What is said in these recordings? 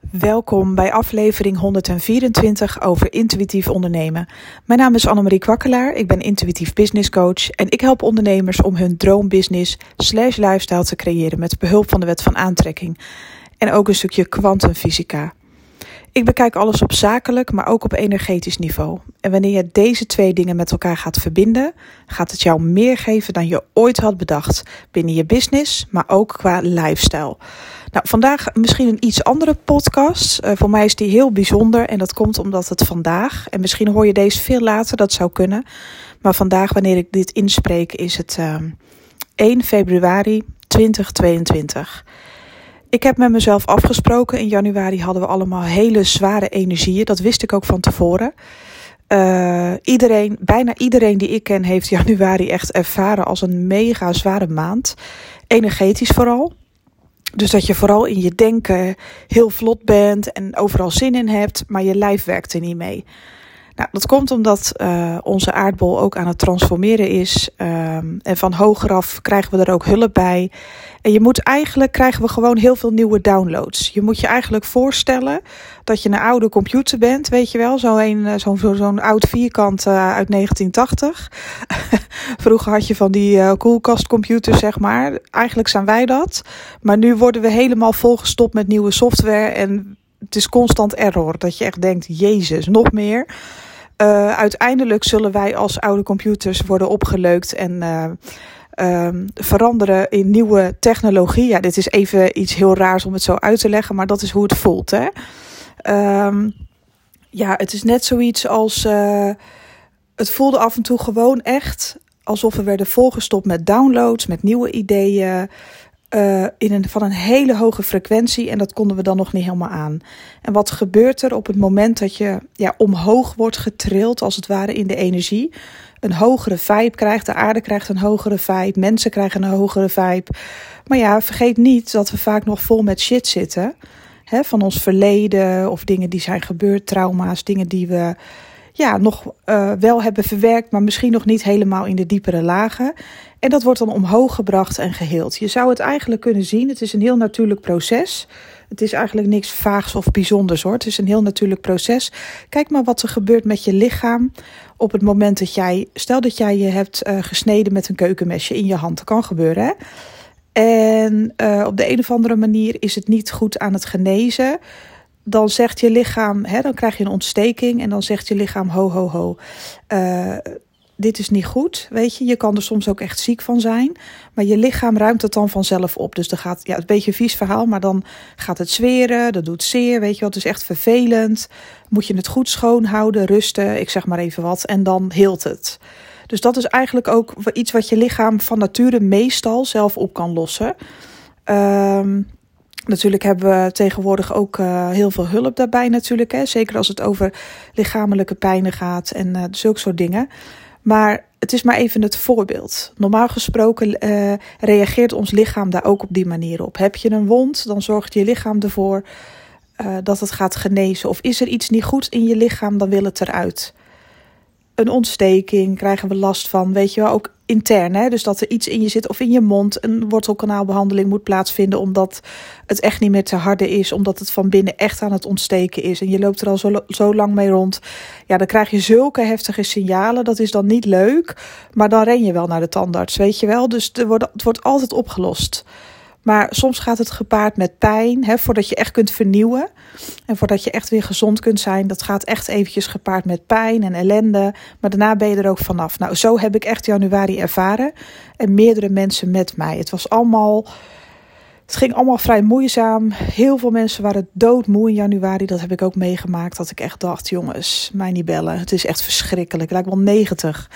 Welkom bij aflevering 124 over intuïtief ondernemen. Mijn naam is Annemarie Kwakkelaar, ik ben intuïtief business coach en ik help ondernemers om hun droombusiness slash lifestyle te creëren met behulp van de wet van aantrekking en ook een stukje kwantumfysica. Ik bekijk alles op zakelijk, maar ook op energetisch niveau. En wanneer je deze twee dingen met elkaar gaat verbinden, gaat het jou meer geven dan je ooit had bedacht binnen je business, maar ook qua lifestyle. Nou, vandaag misschien een iets andere podcast. Uh, voor mij is die heel bijzonder en dat komt omdat het vandaag, en misschien hoor je deze veel later, dat zou kunnen. Maar vandaag, wanneer ik dit inspreek, is het uh, ehm, 1 februari 2022. Ik heb met mezelf afgesproken. In januari hadden we allemaal hele zware energieën. Dat wist ik ook van tevoren. Uh, iedereen, bijna iedereen die ik ken, heeft januari echt ervaren als een mega zware maand. Energetisch vooral. Dus dat je vooral in je denken heel vlot bent en overal zin in hebt, maar je lijf werkt er niet mee. Nou, dat komt omdat uh, onze aardbol ook aan het transformeren is. Um, en van hogeraf krijgen we er ook hulp bij. En je moet eigenlijk krijgen we gewoon heel veel nieuwe downloads. Je moet je eigenlijk voorstellen dat je een oude computer bent, weet je wel, zo'n eh, zo'n zo, zo oud vierkant uh, uit 1980. Vroeger had je van die uh, koelkastcomputers, zeg maar. Eigenlijk zijn wij dat. Maar nu worden we helemaal volgestopt met nieuwe software en het is constant error. Dat je echt denkt, jezus, nog meer. Uh, uiteindelijk zullen wij als oude computers worden opgeleukt en uh, um, veranderen in nieuwe technologie. Ja, dit is even iets heel raars om het zo uit te leggen, maar dat is hoe het voelt. Hè? Um, ja, het is net zoiets als. Uh, het voelde af en toe gewoon echt alsof we werden volgestopt met downloads, met nieuwe ideeën uh, in een, van een hele hoge frequentie en dat konden we dan nog niet helemaal aan. En wat gebeurt er op het moment dat je ja, omhoog wordt getrild, als het ware in de energie? Een hogere vibe krijgt, de aarde krijgt een hogere vibe, mensen krijgen een hogere vibe. Maar ja, vergeet niet dat we vaak nog vol met shit zitten. Hè, van ons verleden of dingen die zijn gebeurd, trauma's, dingen die we ja, nog uh, wel hebben verwerkt, maar misschien nog niet helemaal in de diepere lagen. En dat wordt dan omhoog gebracht en geheeld. Je zou het eigenlijk kunnen zien, het is een heel natuurlijk proces. Het is eigenlijk niks vaags of bijzonders hoor. Het is een heel natuurlijk proces. Kijk maar wat er gebeurt met je lichaam op het moment dat jij, stel dat jij je hebt uh, gesneden met een keukenmesje in je hand. Dat kan gebeuren hè. En uh, op de een of andere manier is het niet goed aan het genezen dan zegt je lichaam, hè, dan krijg je een ontsteking en dan zegt je lichaam ho ho ho. Uh, dit is niet goed, weet je. Je kan er soms ook echt ziek van zijn. Maar je lichaam ruimt het dan vanzelf op. Dus dan gaat, ja, het een beetje een vies verhaal, maar dan gaat het zweren, dat doet zeer, weet je wat. Is echt vervelend. Moet je het goed schoonhouden, rusten, ik zeg maar even wat. En dan heelt het. Dus dat is eigenlijk ook iets wat je lichaam van nature meestal zelf op kan lossen. Um, Natuurlijk hebben we tegenwoordig ook uh, heel veel hulp daarbij natuurlijk. Hè? Zeker als het over lichamelijke pijnen gaat en uh, zulke soort dingen. Maar het is maar even het voorbeeld. Normaal gesproken uh, reageert ons lichaam daar ook op die manier op. Heb je een wond, dan zorgt je lichaam ervoor dat het gaat genezen. Of is er iets niet goed in je lichaam, dan wil het eruit een ontsteking, krijgen we last van, weet je wel, ook intern. Hè? Dus dat er iets in je zit of in je mond, een wortelkanaalbehandeling moet plaatsvinden omdat het echt niet meer te harde is, omdat het van binnen echt aan het ontsteken is. En je loopt er al zo, zo lang mee rond. Ja, dan krijg je zulke heftige signalen. Dat is dan niet leuk, maar dan ren je wel naar de tandarts, weet je wel. Dus er het wordt altijd opgelost. Maar soms gaat het gepaard met pijn, hè, voordat je echt kunt vernieuwen. En voordat je echt weer gezond kunt zijn. Dat gaat echt eventjes gepaard met pijn en ellende. Maar daarna ben je er ook vanaf. Nou, zo heb ik echt januari ervaren. En meerdere mensen met mij. Het was allemaal... Het ging allemaal vrij moeizaam. Heel veel mensen waren doodmoe in januari. Dat heb ik ook meegemaakt. Dat ik echt dacht, jongens, mij niet bellen. Het is echt verschrikkelijk. Ik lijkt wel 90.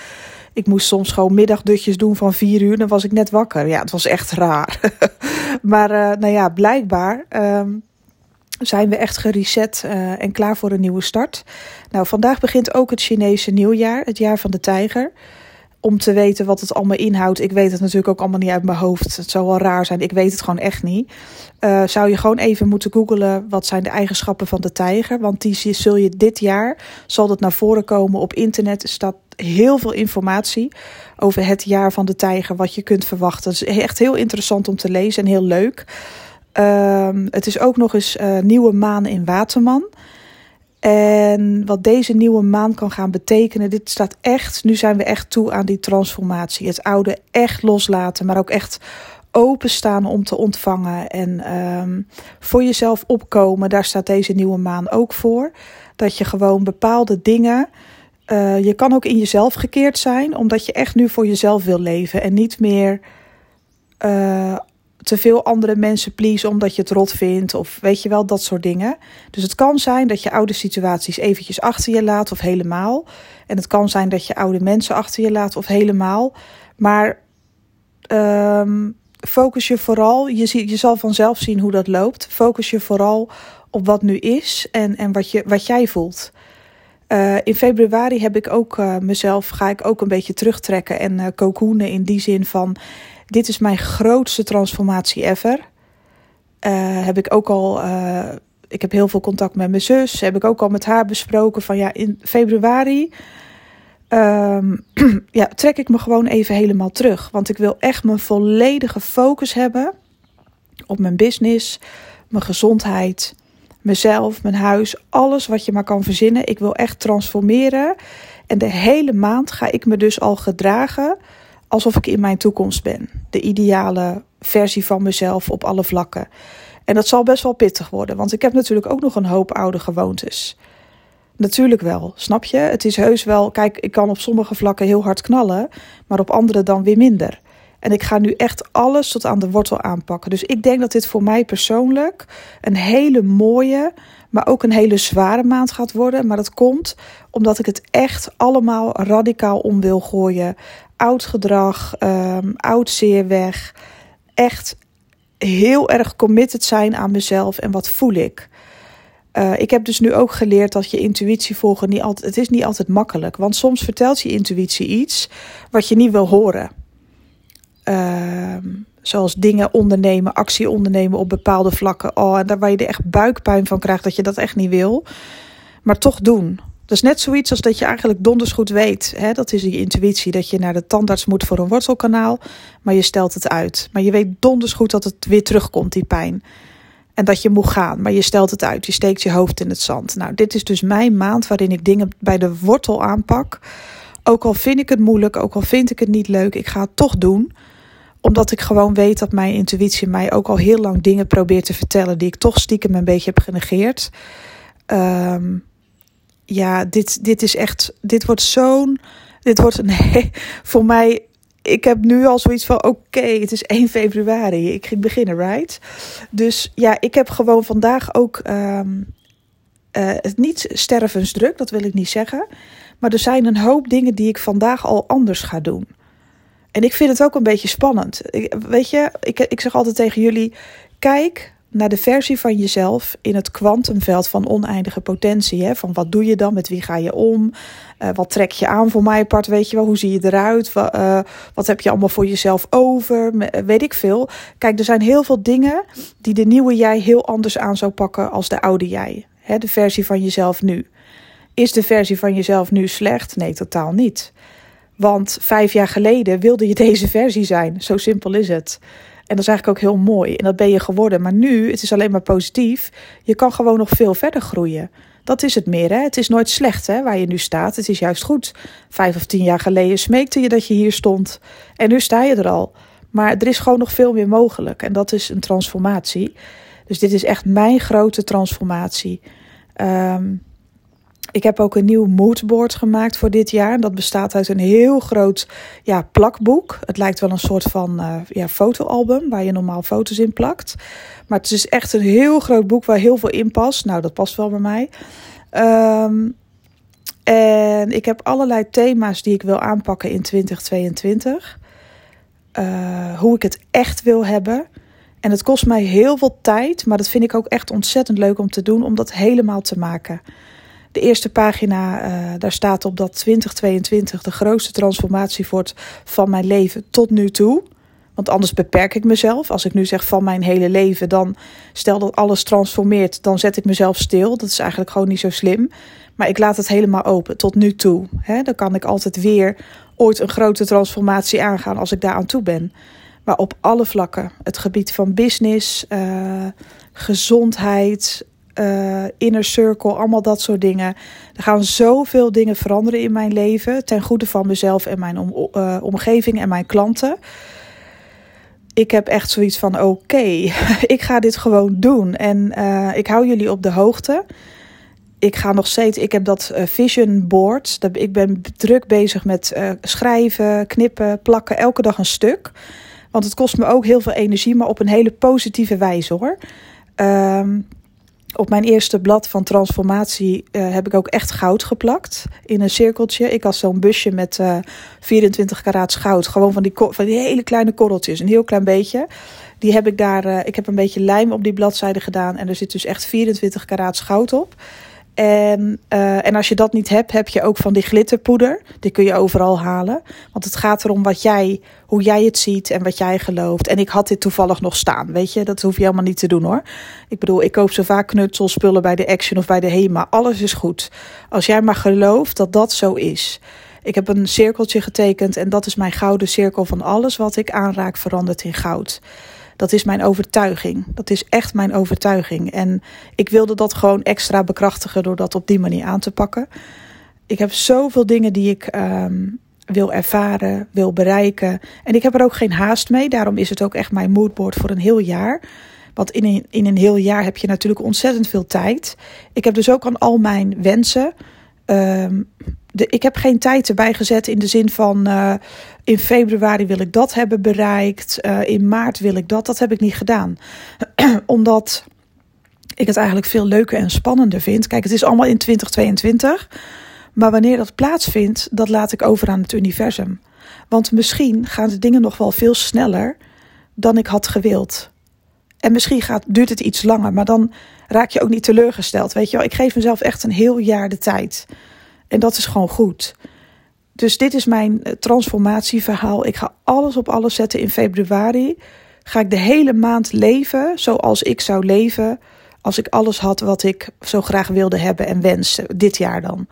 Ik moest soms gewoon middagdutjes doen van vier uur. Dan was ik net wakker. Ja, het was echt raar. maar uh, nou ja, blijkbaar um, zijn we echt gereset uh, en klaar voor een nieuwe start. Nou, vandaag begint ook het Chinese nieuwjaar, het jaar van de tijger om te weten wat het allemaal inhoudt. Ik weet het natuurlijk ook allemaal niet uit mijn hoofd. Het zou wel raar zijn. Ik weet het gewoon echt niet. Uh, zou je gewoon even moeten googelen wat zijn de eigenschappen van de tijger. Want die zul je dit jaar, zal dat naar voren komen op internet. Er staat heel veel informatie over het jaar van de tijger. Wat je kunt verwachten. Het is echt heel interessant om te lezen en heel leuk. Ehm, het is ook nog eens uh, nieuwe maan in Waterman. En wat deze nieuwe maan kan gaan betekenen, dit staat echt, nu zijn we echt toe aan die transformatie. Het oude echt loslaten, maar ook echt openstaan om te ontvangen en um, voor jezelf opkomen. Daar staat deze nieuwe maan ook voor. Dat je gewoon bepaalde dingen. Uh, je kan ook in jezelf gekeerd zijn, omdat je echt nu voor jezelf wil leven en niet meer uh, te veel andere mensen please omdat je het rot vindt of weet je wel, dat soort dingen. Dus het kan zijn dat je oude situaties eventjes achter je laat of helemaal. En het kan zijn dat je oude mensen achter je laat of helemaal. Maar um, focus je vooral, je, zie, je zal vanzelf zien hoe dat loopt. Focus je vooral op wat nu is en, en wat, je, wat jij voelt. Uh, in februari heb ik ook uh, mezelf, ga ik ook een beetje terugtrekken en uh, cocoonen in die zin van dit is mijn grootste transformatie ever. Uh, heb ik ook al. Uh, ik heb heel veel contact met mijn zus. Heb ik ook al met haar besproken van ja, in februari. Um, ja, trek ik me gewoon even helemaal terug. Want ik wil echt mijn volledige focus hebben op mijn business, mijn gezondheid, mezelf, mijn huis, alles wat je maar kan verzinnen. Ik wil echt transformeren. En de hele maand ga ik me dus al gedragen alsof ik in mijn toekomst ben. De ideale versie van mezelf op alle vlakken. En dat zal best wel pittig worden, want ik heb natuurlijk ook nog een hoop oude gewoontes. Natuurlijk wel, snap je? Het is heus wel, kijk, ik kan op sommige vlakken heel hard knallen, maar op andere dan weer minder. En ik ga nu echt alles tot aan de wortel aanpakken. Dus ik denk dat dit voor mij persoonlijk een hele mooie, maar ook een hele zware maand gaat worden. Maar dat komt omdat ik het echt allemaal radicaal om wil gooien oud gedrag, um, oud zeer weg. Echt heel erg committed zijn aan mezelf en wat voel ik. Uh, ik heb dus nu ook geleerd dat je intuïtie volgen niet altijd, het is niet altijd makkelijk. Want soms vertelt je intuïtie iets wat je niet wil horen. Uh, zoals dingen ondernemen, actie ondernemen op bepaalde vlakken. Oh, en daar waar je er echt buikpijn van krijgt dat je dat echt niet wil. Maar toch doen. Dat is net zoiets als dat je eigenlijk donders goed weet. Hè? Dat is je intuïtie. Dat je naar de tandarts moet voor een wortelkanaal. Maar je stelt het uit. Maar je weet donders goed dat het weer terugkomt, die pijn. En dat je moet gaan. Maar je stelt het uit. Je steekt je hoofd in het zand. Nou, dit is dus mijn maand waarin ik dingen bij de wortel aanpak. Ook al vind ik het moeilijk. Ook al vind ik het niet leuk. Ik ga het toch doen omdat ik gewoon weet dat mijn intuïtie mij ook al heel lang dingen probeert te vertellen. die ik toch stiekem een beetje heb genegeerd. Um, ja, dit, dit is echt, dit wordt zo'n, dit wordt een, voor mij, ik heb nu al zoiets van, oké, het is 1 februari, ik ging beginnen, right? Dus ja, ik heb gewoon vandaag ook um, uh, het niet stervensdruk, dat wil ik niet zeggen. Maar er zijn een hoop dingen die ik vandaag al anders ga doen. En ik vind het ook een beetje spannend. weet je, ik, ik zeg altijd tegen jullie: kijk naar de versie van jezelf in het kwantumveld van oneindige potentie. Hè? Van wat doe je dan? Met wie ga je om? Uh, wat trek je aan voor mij part? Weet je wel, hoe zie je eruit? Wat, uh, wat heb je allemaal voor jezelf over? Weet ik veel. Kijk, er zijn heel veel dingen die de nieuwe jij heel anders aan zou pakken als de oude jij. Hè? De versie van jezelf nu. Is de versie van jezelf nu slecht? Nee, totaal niet. Want vijf jaar geleden wilde je deze versie zijn. Zo simpel is het. En dat is eigenlijk ook heel mooi. En dat ben je geworden. Maar nu, het is alleen maar positief. Je kan gewoon nog veel verder groeien. Dat is het meer. Hè? Het is nooit slecht hè, waar je nu staat. Het is juist goed. Vijf of tien jaar geleden smeekte je dat je hier stond. En nu sta je er al. Maar er is gewoon nog veel meer mogelijk. En dat is een transformatie. Dus dit is echt mijn grote transformatie. Um, ik heb ook een nieuw moodboard gemaakt voor dit jaar. Dat bestaat uit een heel groot ja, plakboek. Het lijkt wel een soort van uh, ja, fotoalbum waar je normaal foto's in plakt. Maar het is echt een heel groot boek waar heel veel in past. Nou, dat past wel bij mij. Um, en ik heb allerlei thema's die ik wil aanpakken in 2022. Uh, eh, hoe ik het echt wil hebben. En het kost mij heel veel tijd, maar dat vind ik ook echt ontzettend leuk om te doen, om dat helemaal te maken. De eerste pagina, uh, daar staat op dat 2022 de grootste transformatie wordt van mijn leven tot nu toe. Want anders beperk ik mezelf. Als ik nu zeg van mijn hele leven, dan stel dat alles transformeert, dan zet ik mezelf stil. Dat is eigenlijk gewoon niet zo slim. Maar ik laat het helemaal open tot nu toe. Dan kan ik altijd weer ooit een grote transformatie aangaan als ik daar aan toe ben. Maar op alle vlakken. Het gebied van business, uh, gezondheid, uh, inner circle, allemaal dat soort dingen. Er gaan zoveel dingen veranderen in mijn leven. Ten goede van mezelf en mijn uh, omgeving en mijn klanten. Ik heb echt zoiets van: oké, ik ga dit gewoon doen. En ik hou jullie op de hoogte ik ga nog steeds, ik heb dat vision board. Ik ben druk bezig met schrijven, knippen, plakken, elke dag een stuk. Want het kost me ook heel veel energie, maar op een hele positieve wijze hoor. Um, op mijn eerste blad van transformatie uh, heb ik ook echt goud geplakt in een cirkeltje. Ik had zo'n busje met 24 karaats goud. Gewoon van die, van die hele kleine korreltjes, een heel klein beetje. Die heb ik daar, ik heb een beetje lijm op die bladzijde gedaan. En er zit dus echt 24 karaats goud op. En, uh, en als je dat niet hebt, heb je ook van die glitterpoeder. Die kun je overal halen. Want het gaat erom wat jij, hoe jij het ziet en wat jij gelooft. En ik had dit toevallig nog staan. Weet je, dat hoef je helemaal niet te doen hoor. Ik bedoel, ik koop zo vaak knutselspullen bij de Action of bij de Hema. Alles is goed. Als jij maar gelooft dat dat zo is. Ik heb een cirkeltje getekend en dat is mijn gouden cirkel van alles wat ik aanraak verandert in goud. Dat is mijn overtuiging. Dat is echt mijn overtuiging. En ik wilde dat gewoon extra bekrachtigen door dat op die manier aan te pakken. Ik heb zoveel dingen die ik um, wil ervaren, wil bereiken. En ik heb er ook geen haast mee. Daarom is het ook echt mijn moodboard voor een heel jaar. Want in een, in een heel jaar heb je natuurlijk ontzettend veel tijd. Ik heb dus ook aan al mijn wensen. Um, de, ik heb geen tijd erbij gezet in de zin van uh, in februari wil ik dat hebben bereikt, uh, in maart wil ik dat. Dat heb ik niet gedaan. Omdat ik het eigenlijk veel leuker en spannender vind. Kijk, het is allemaal in 2022. Maar wanneer dat plaatsvindt, dat laat ik over aan het universum. Want misschien gaan de dingen nog wel veel sneller dan ik had gewild. En misschien gaat, duurt het iets langer, maar dan raak je ook niet teleurgesteld. Weet je wel, ik geef mezelf echt een heel jaar de tijd. En dat is gewoon goed. Dus dit is mijn eh, transformatieverhaal. Ik ga alles op alles zetten in februari. Ga ik de hele maand leven zoals ik zou leven als ik alles had wat ik zo graag wilde hebben en wenste, dit jaar dan.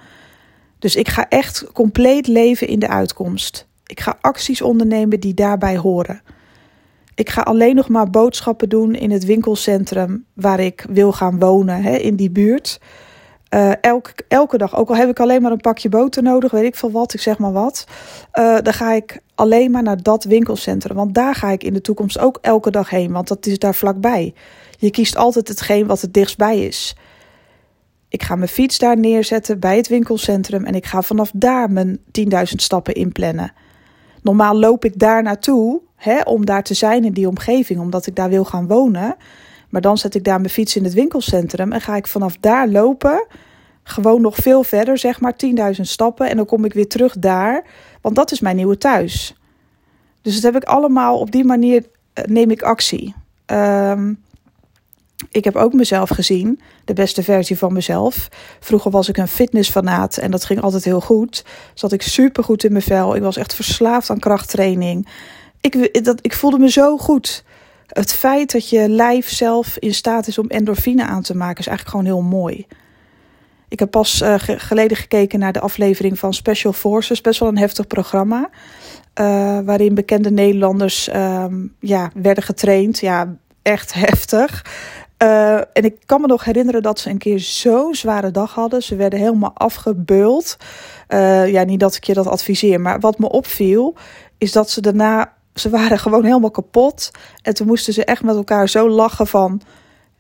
Dus ik ga echt compleet leven in de uitkomst. Ik ga acties ondernemen die daarbij horen. Ik ga alleen nog maar boodschappen doen in het winkelcentrum waar ik wil gaan wonen, hè, in die buurt. Uh, elke, elke dag, ook al heb ik alleen maar een pakje boter nodig, weet ik veel wat, ik zeg maar wat. Uh, dan ga ik alleen maar naar dat winkelcentrum. Want daar ga ik in de toekomst ook elke dag heen, want dat is daar vlakbij. Je kiest altijd hetgeen wat het dichtstbij is. Ik ga mijn fiets daar neerzetten bij het winkelcentrum en ik ga vanaf daar mijn 10.000 stappen inplannen. Normaal loop ik daar naartoe hè, om daar te zijn in die omgeving, omdat ik daar wil gaan wonen. Maar dan zet ik daar mijn fiets in het winkelcentrum en ga ik vanaf daar lopen. Gewoon nog veel verder, zeg maar 10.000 stappen. En dan kom ik weer terug daar, want dat is mijn nieuwe thuis. Dus dat heb ik allemaal op die manier, eh, neem ik actie. Um, ik heb ook mezelf gezien, de beste versie van mezelf. Vroeger was ik een fitnessfanaat en dat ging altijd heel goed. Zat ik super goed in mijn vel. Ik was echt verslaafd aan krachttraining. Ik, dat, ik voelde me zo goed het feit dat je lijf zelf in staat is om endorfine aan te maken, is eigenlijk gewoon heel mooi. Ik heb pas uh, geleden gekeken naar de aflevering van Special Forces, best wel een heftig programma. Uh, waarin bekende Nederlanders um, ja, werden getraind. Ja, echt heftig. Uh, en ik kan me nog herinneren dat ze een keer zo'n zware dag hadden. Ze werden helemaal afgebeuld. ja, niet dat ik je dat adviseer, maar wat me opviel, is dat ze daarna ze waren gewoon helemaal kapot. En toen moesten ze echt met elkaar zo lachen van...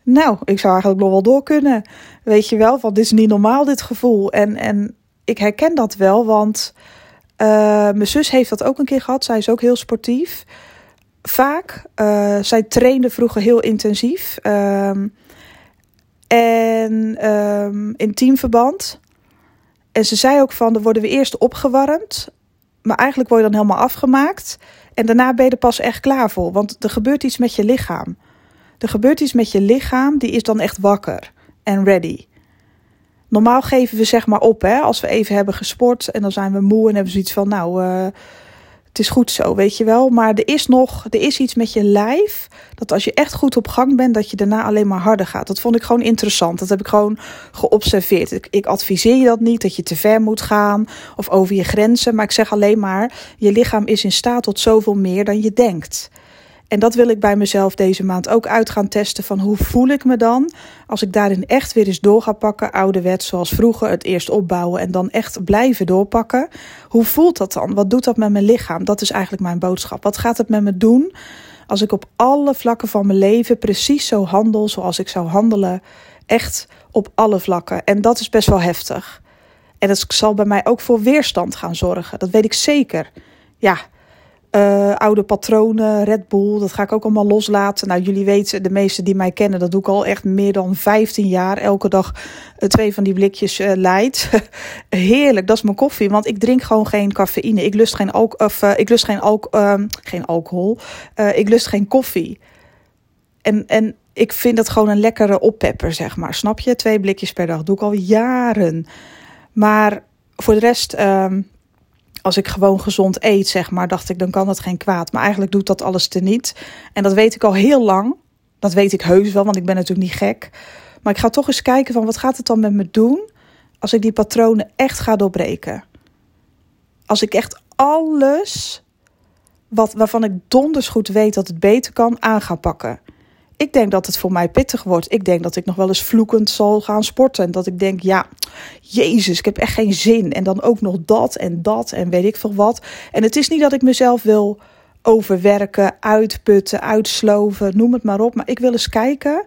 Nou, ik zou eigenlijk nog wel door kunnen. Weet je wel, want dit is niet normaal, dit gevoel. En, en ik herken dat wel, want uh, mijn zus heeft dat ook een keer gehad. Zij is ook heel sportief. Vaak. Uh, zij trainde vroeger heel intensief. Um, en um, in teamverband. En ze zei ook van, dan worden we eerst opgewarmd. Maar eigenlijk word je dan helemaal afgemaakt. En daarna ben je er pas echt klaar voor. Want er gebeurt iets met je lichaam. Er gebeurt iets met je lichaam, die is dan echt wakker en ready. Normaal geven we zeg maar op, hè, als we even hebben gesport en dan zijn we moe en hebben we zoiets van, nou, uh, het is goed zo, weet je wel. Maar er is nog, er is iets met je lijf. Dat als je echt goed op gang bent, dat je daarna alleen maar harder gaat. Dat vond ik gewoon interessant. Dat heb ik gewoon geobserveerd. Ik, adviseer je dat niet, dat je te ver moet gaan of over je grenzen. Maar ik zeg alleen maar, je lichaam is in staat tot zoveel meer dan je denkt. En dat wil ik bij mezelf deze maand ook uit gaan testen. Van hoe voel ik me dan als ik daarin echt weer eens door ga pakken. Ouderwets zoals vroeger. Het eerst opbouwen en dan echt blijven doorpakken. Hoe voelt dat dan? Wat doet dat met mijn lichaam? Dat is eigenlijk mijn boodschap. Wat gaat het met me doen als ik op alle vlakken van mijn leven precies zo handel zoals ik zou handelen? Echt op alle vlakken. En dat is best wel heftig. En dat zal bij mij ook voor weerstand gaan zorgen. Dat weet ik zeker. Ja, uh, oude patronen, Red Bull, dat ga ik ook allemaal loslaten. Nou, jullie weten, de meesten die mij kennen, dat doe ik al echt meer dan 15 jaar. Elke dag uh, twee van die blikjes uh, light. Heerlijk, dat is mijn koffie, want ik drink gewoon geen cafeïne. Ik lust geen, alk of, ik lust geen, alk ehm, geen alcohol. ik lust geen koffie. En, en ik vind dat gewoon een lekkere oppepper, zeg maar. Snap je? Twee blikjes per dag doe ik al jaren. Maar voor de rest... Als ik gewoon gezond eet, zeg maar, dacht ik, dan kan dat geen kwaad. Maar eigenlijk doet dat alles te niet. En dat weet ik al heel lang. Dat weet ik heus wel, want ik ben natuurlijk niet gek. Maar ik ga toch eens kijken van wat gaat het dan met me doen als ik die patronen echt ga doorbreken. Als ik echt alles wat, waarvan ik donders goed weet dat het beter kan, aan ga pakken. Ik denk dat het voor mij pittig wordt. Ik denk dat ik nog wel eens vloekend zal gaan sporten. En dat ik denk, ja, Jezus, ik heb echt geen zin. En dan ook nog dat en dat en weet ik veel wat. En het is niet dat ik mezelf wil overwerken, uitputten, uitsloven, noem het maar op. Maar ik wil eens kijken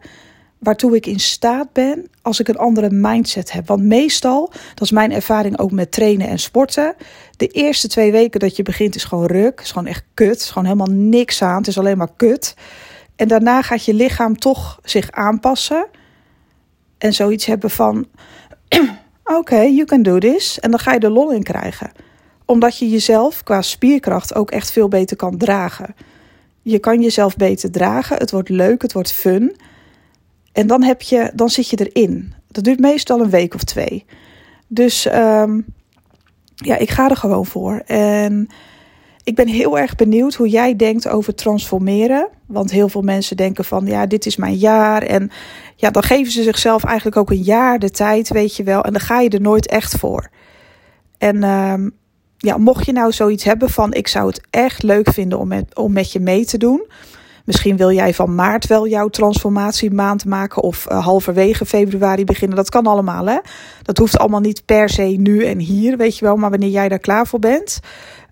waartoe ik in staat ben als ik een andere mindset heb. Want meestal, dat is mijn ervaring ook met trainen en sporten. De eerste twee weken dat je begint is gewoon ruk. Is gewoon echt kut. Is gewoon helemaal niks aan. Het is alleen maar kut. En daarna gaat je lichaam toch zich aanpassen. En zoiets hebben van: oké, you can do this. En dan ga je de lol in krijgen. Omdat je jezelf qua spierkracht ook echt veel beter kan dragen. Je kan jezelf beter dragen. Het wordt leuk, het wordt fun. En dan, heb je, dan zit je erin. Dat duurt meestal een week of twee. Dus um, ja, ik ga er gewoon voor. En ik ben heel erg benieuwd hoe jij denkt over transformeren. Want heel veel mensen denken van ja, dit is mijn jaar. En ja, dan geven ze zichzelf eigenlijk ook een jaar de tijd, weet je wel. En dan ga je er nooit echt voor. En uh, ja, mocht je nou zoiets hebben van ik zou het echt leuk vinden om met, om met je mee te doen. Misschien wil jij van maart wel jouw transformatiemaand maken of uh, halverwege februari beginnen. Dat kan allemaal, hè? Dat hoeft allemaal niet per se nu en hier, weet je wel. Maar wanneer jij daar klaar voor bent.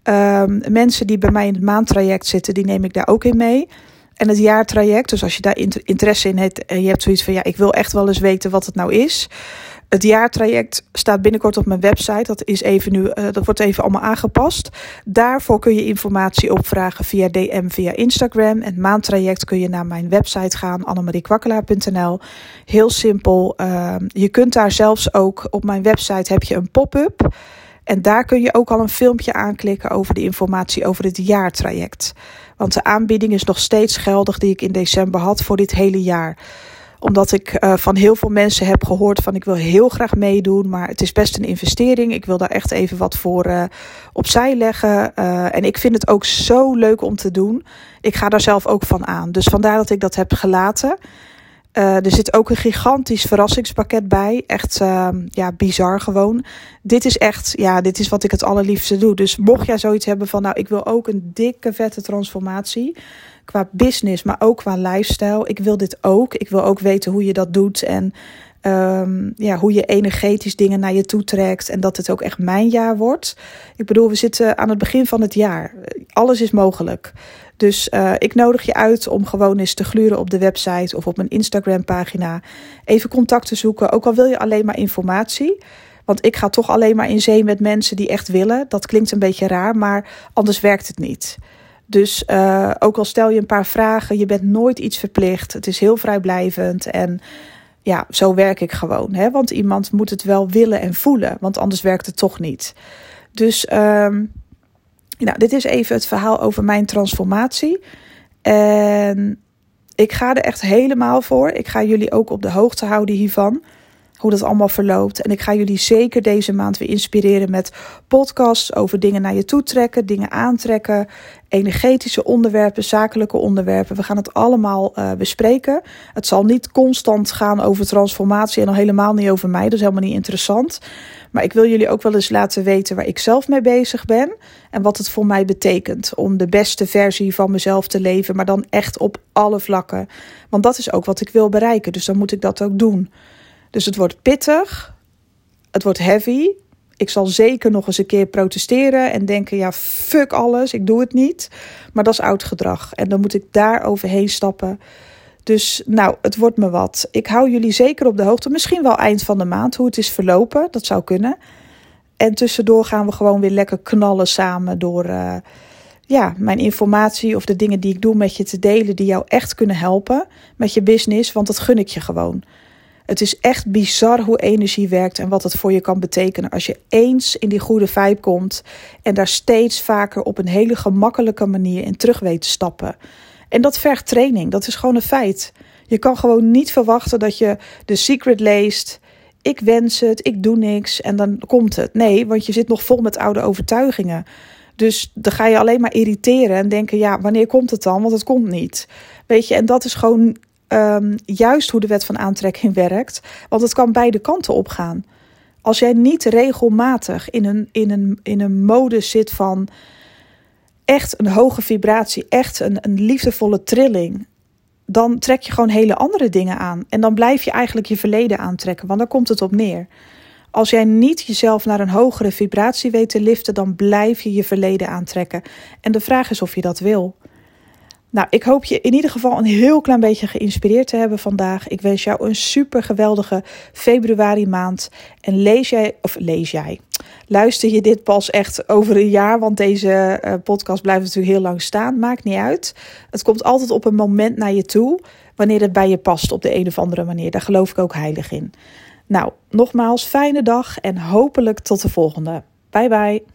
Um, mensen die bij mij in het maandtraject zitten, die neem ik daar ook in mee. En het jaartraject, dus als je daar interesse in hebt en je hebt zoiets van ja, ik wil echt wel eens weten wat het nou is. Het jaartraject staat binnenkort op mijn website. Dat, is even nu, uh, dat wordt even allemaal aangepast. Daarvoor kun je informatie opvragen via DM, via Instagram. En het maandtraject kun je naar mijn website gaan, annemariekwakkelaar.nl. Heel simpel. Uh, je kunt daar zelfs ook, op mijn website heb je een pop-up. En daar kun je ook al een filmpje aanklikken over de informatie over het jaartraject. Want de aanbieding is nog steeds geldig die ik in december had voor dit hele jaar omdat ik uh, van heel veel mensen heb gehoord van ik wil heel graag meedoen, maar het is best een investering. Ik wil daar echt even wat voor uh, opzij leggen. Uh, en ik vind het ook zo leuk om te doen. Ik ga daar zelf ook van aan. Dus vandaar dat ik dat heb gelaten. Uh, er zit ook een gigantisch verrassingspakket bij. Echt uh, ja, bizar gewoon. Dit is echt, ja, dit is wat ik het allerliefste doe. Dus mocht jij zoiets hebben van, nou, ik wil ook een dikke, vette transformatie. Qua business, maar ook qua lifestyle. Ik wil dit ook. Ik wil ook weten hoe je dat doet. En um, ja, hoe je energetisch dingen naar je toe trekt. En dat het ook echt mijn jaar wordt. Ik bedoel, we zitten aan het begin van het jaar. Alles is mogelijk. Dus uh, ik nodig je uit om gewoon eens te gluren op de website of op mijn Instagram pagina. Even contact te zoeken. Ook al wil je alleen maar informatie. Want ik ga toch alleen maar in zee met mensen die echt willen. Dat klinkt een beetje raar, maar anders werkt het niet. Dus uh, ook al stel je een paar vragen, je bent nooit iets verplicht. Het is heel vrijblijvend en ja, zo werk ik gewoon. Hè? Want iemand moet het wel willen en voelen, want anders werkt het toch niet. Dus um, nou, dit is even het verhaal over mijn transformatie. En ik ga er echt helemaal voor. Ik ga jullie ook op de hoogte houden hiervan. Hoe dat allemaal verloopt. En ik ga jullie zeker deze maand weer inspireren met podcasts over dingen naar je toe trekken, dingen aantrekken, energetische onderwerpen, zakelijke onderwerpen. We gaan het allemaal uh, bespreken. Het zal niet constant gaan over transformatie en al helemaal niet over mij. Dat is helemaal niet interessant. Maar ik wil jullie ook wel eens laten weten waar ik zelf mee bezig ben en wat het voor mij betekent om de beste versie van mezelf te leven, maar dan echt op alle vlakken. Want dat is ook wat ik wil bereiken, dus dan moet ik dat ook doen. Dus het wordt pittig, het wordt heavy. Ik zal zeker nog eens een keer protesteren en denken: ja, fuck alles, ik doe het niet. Maar dat is oud gedrag en dan moet ik daar overheen stappen. Dus nou, het wordt me wat. Ik hou jullie zeker op de hoogte. Misschien wel eind van de maand hoe het is verlopen. Dat zou kunnen. En tussendoor gaan we gewoon weer lekker knallen samen door uh, ja, mijn informatie of de dingen die ik doe met je te delen die jou echt kunnen helpen met je business. Want dat gun ik je gewoon. Het is echt bizar hoe energie werkt en wat het voor je kan betekenen als je eens in die goede vibe komt en daar steeds vaker op een hele gemakkelijke manier in terug weet te stappen. En dat vergt training, dat is gewoon een feit. Je kan gewoon niet verwachten dat je de secret leest. Ik wens het, ik doe niks en dan komt het. Nee, want je zit nog vol met oude overtuigingen. Dus dan ga je alleen maar irriteren en denken: ja, wanneer komt het dan? Want het komt niet. Weet je, en dat is gewoon um, juist hoe de wet van aantrekking werkt. Want het kan beide kanten opgaan. Als jij niet regelmatig in een, in een, in een modus zit van echt een hoge vibratie, echt een, een liefdevolle trilling, dan trek je gewoon hele andere dingen aan. En dan blijf je eigenlijk je verleden aantrekken, want daar komt het op neer. Als jij niet jezelf naar een hogere vibratie weet te liften, dan blijf je je verleden aantrekken. En de vraag is of je dat wil. Nou, ik hoop je in ieder geval een heel klein beetje geïnspireerd te hebben vandaag. Ik wens jou een super geweldige februari maand. En lees jij, of lees jij, luister je dit pas echt over een jaar, want deze uh, podcast blijft natuurlijk heel lang staan. Maakt niet uit. Het komt altijd op een moment naar je toe, wanneer het bij je past op de een of andere manier. Daar geloof ik ook heilig in. Nou, nogmaals, fijne dag en hopelijk tot de volgende. Bye bye.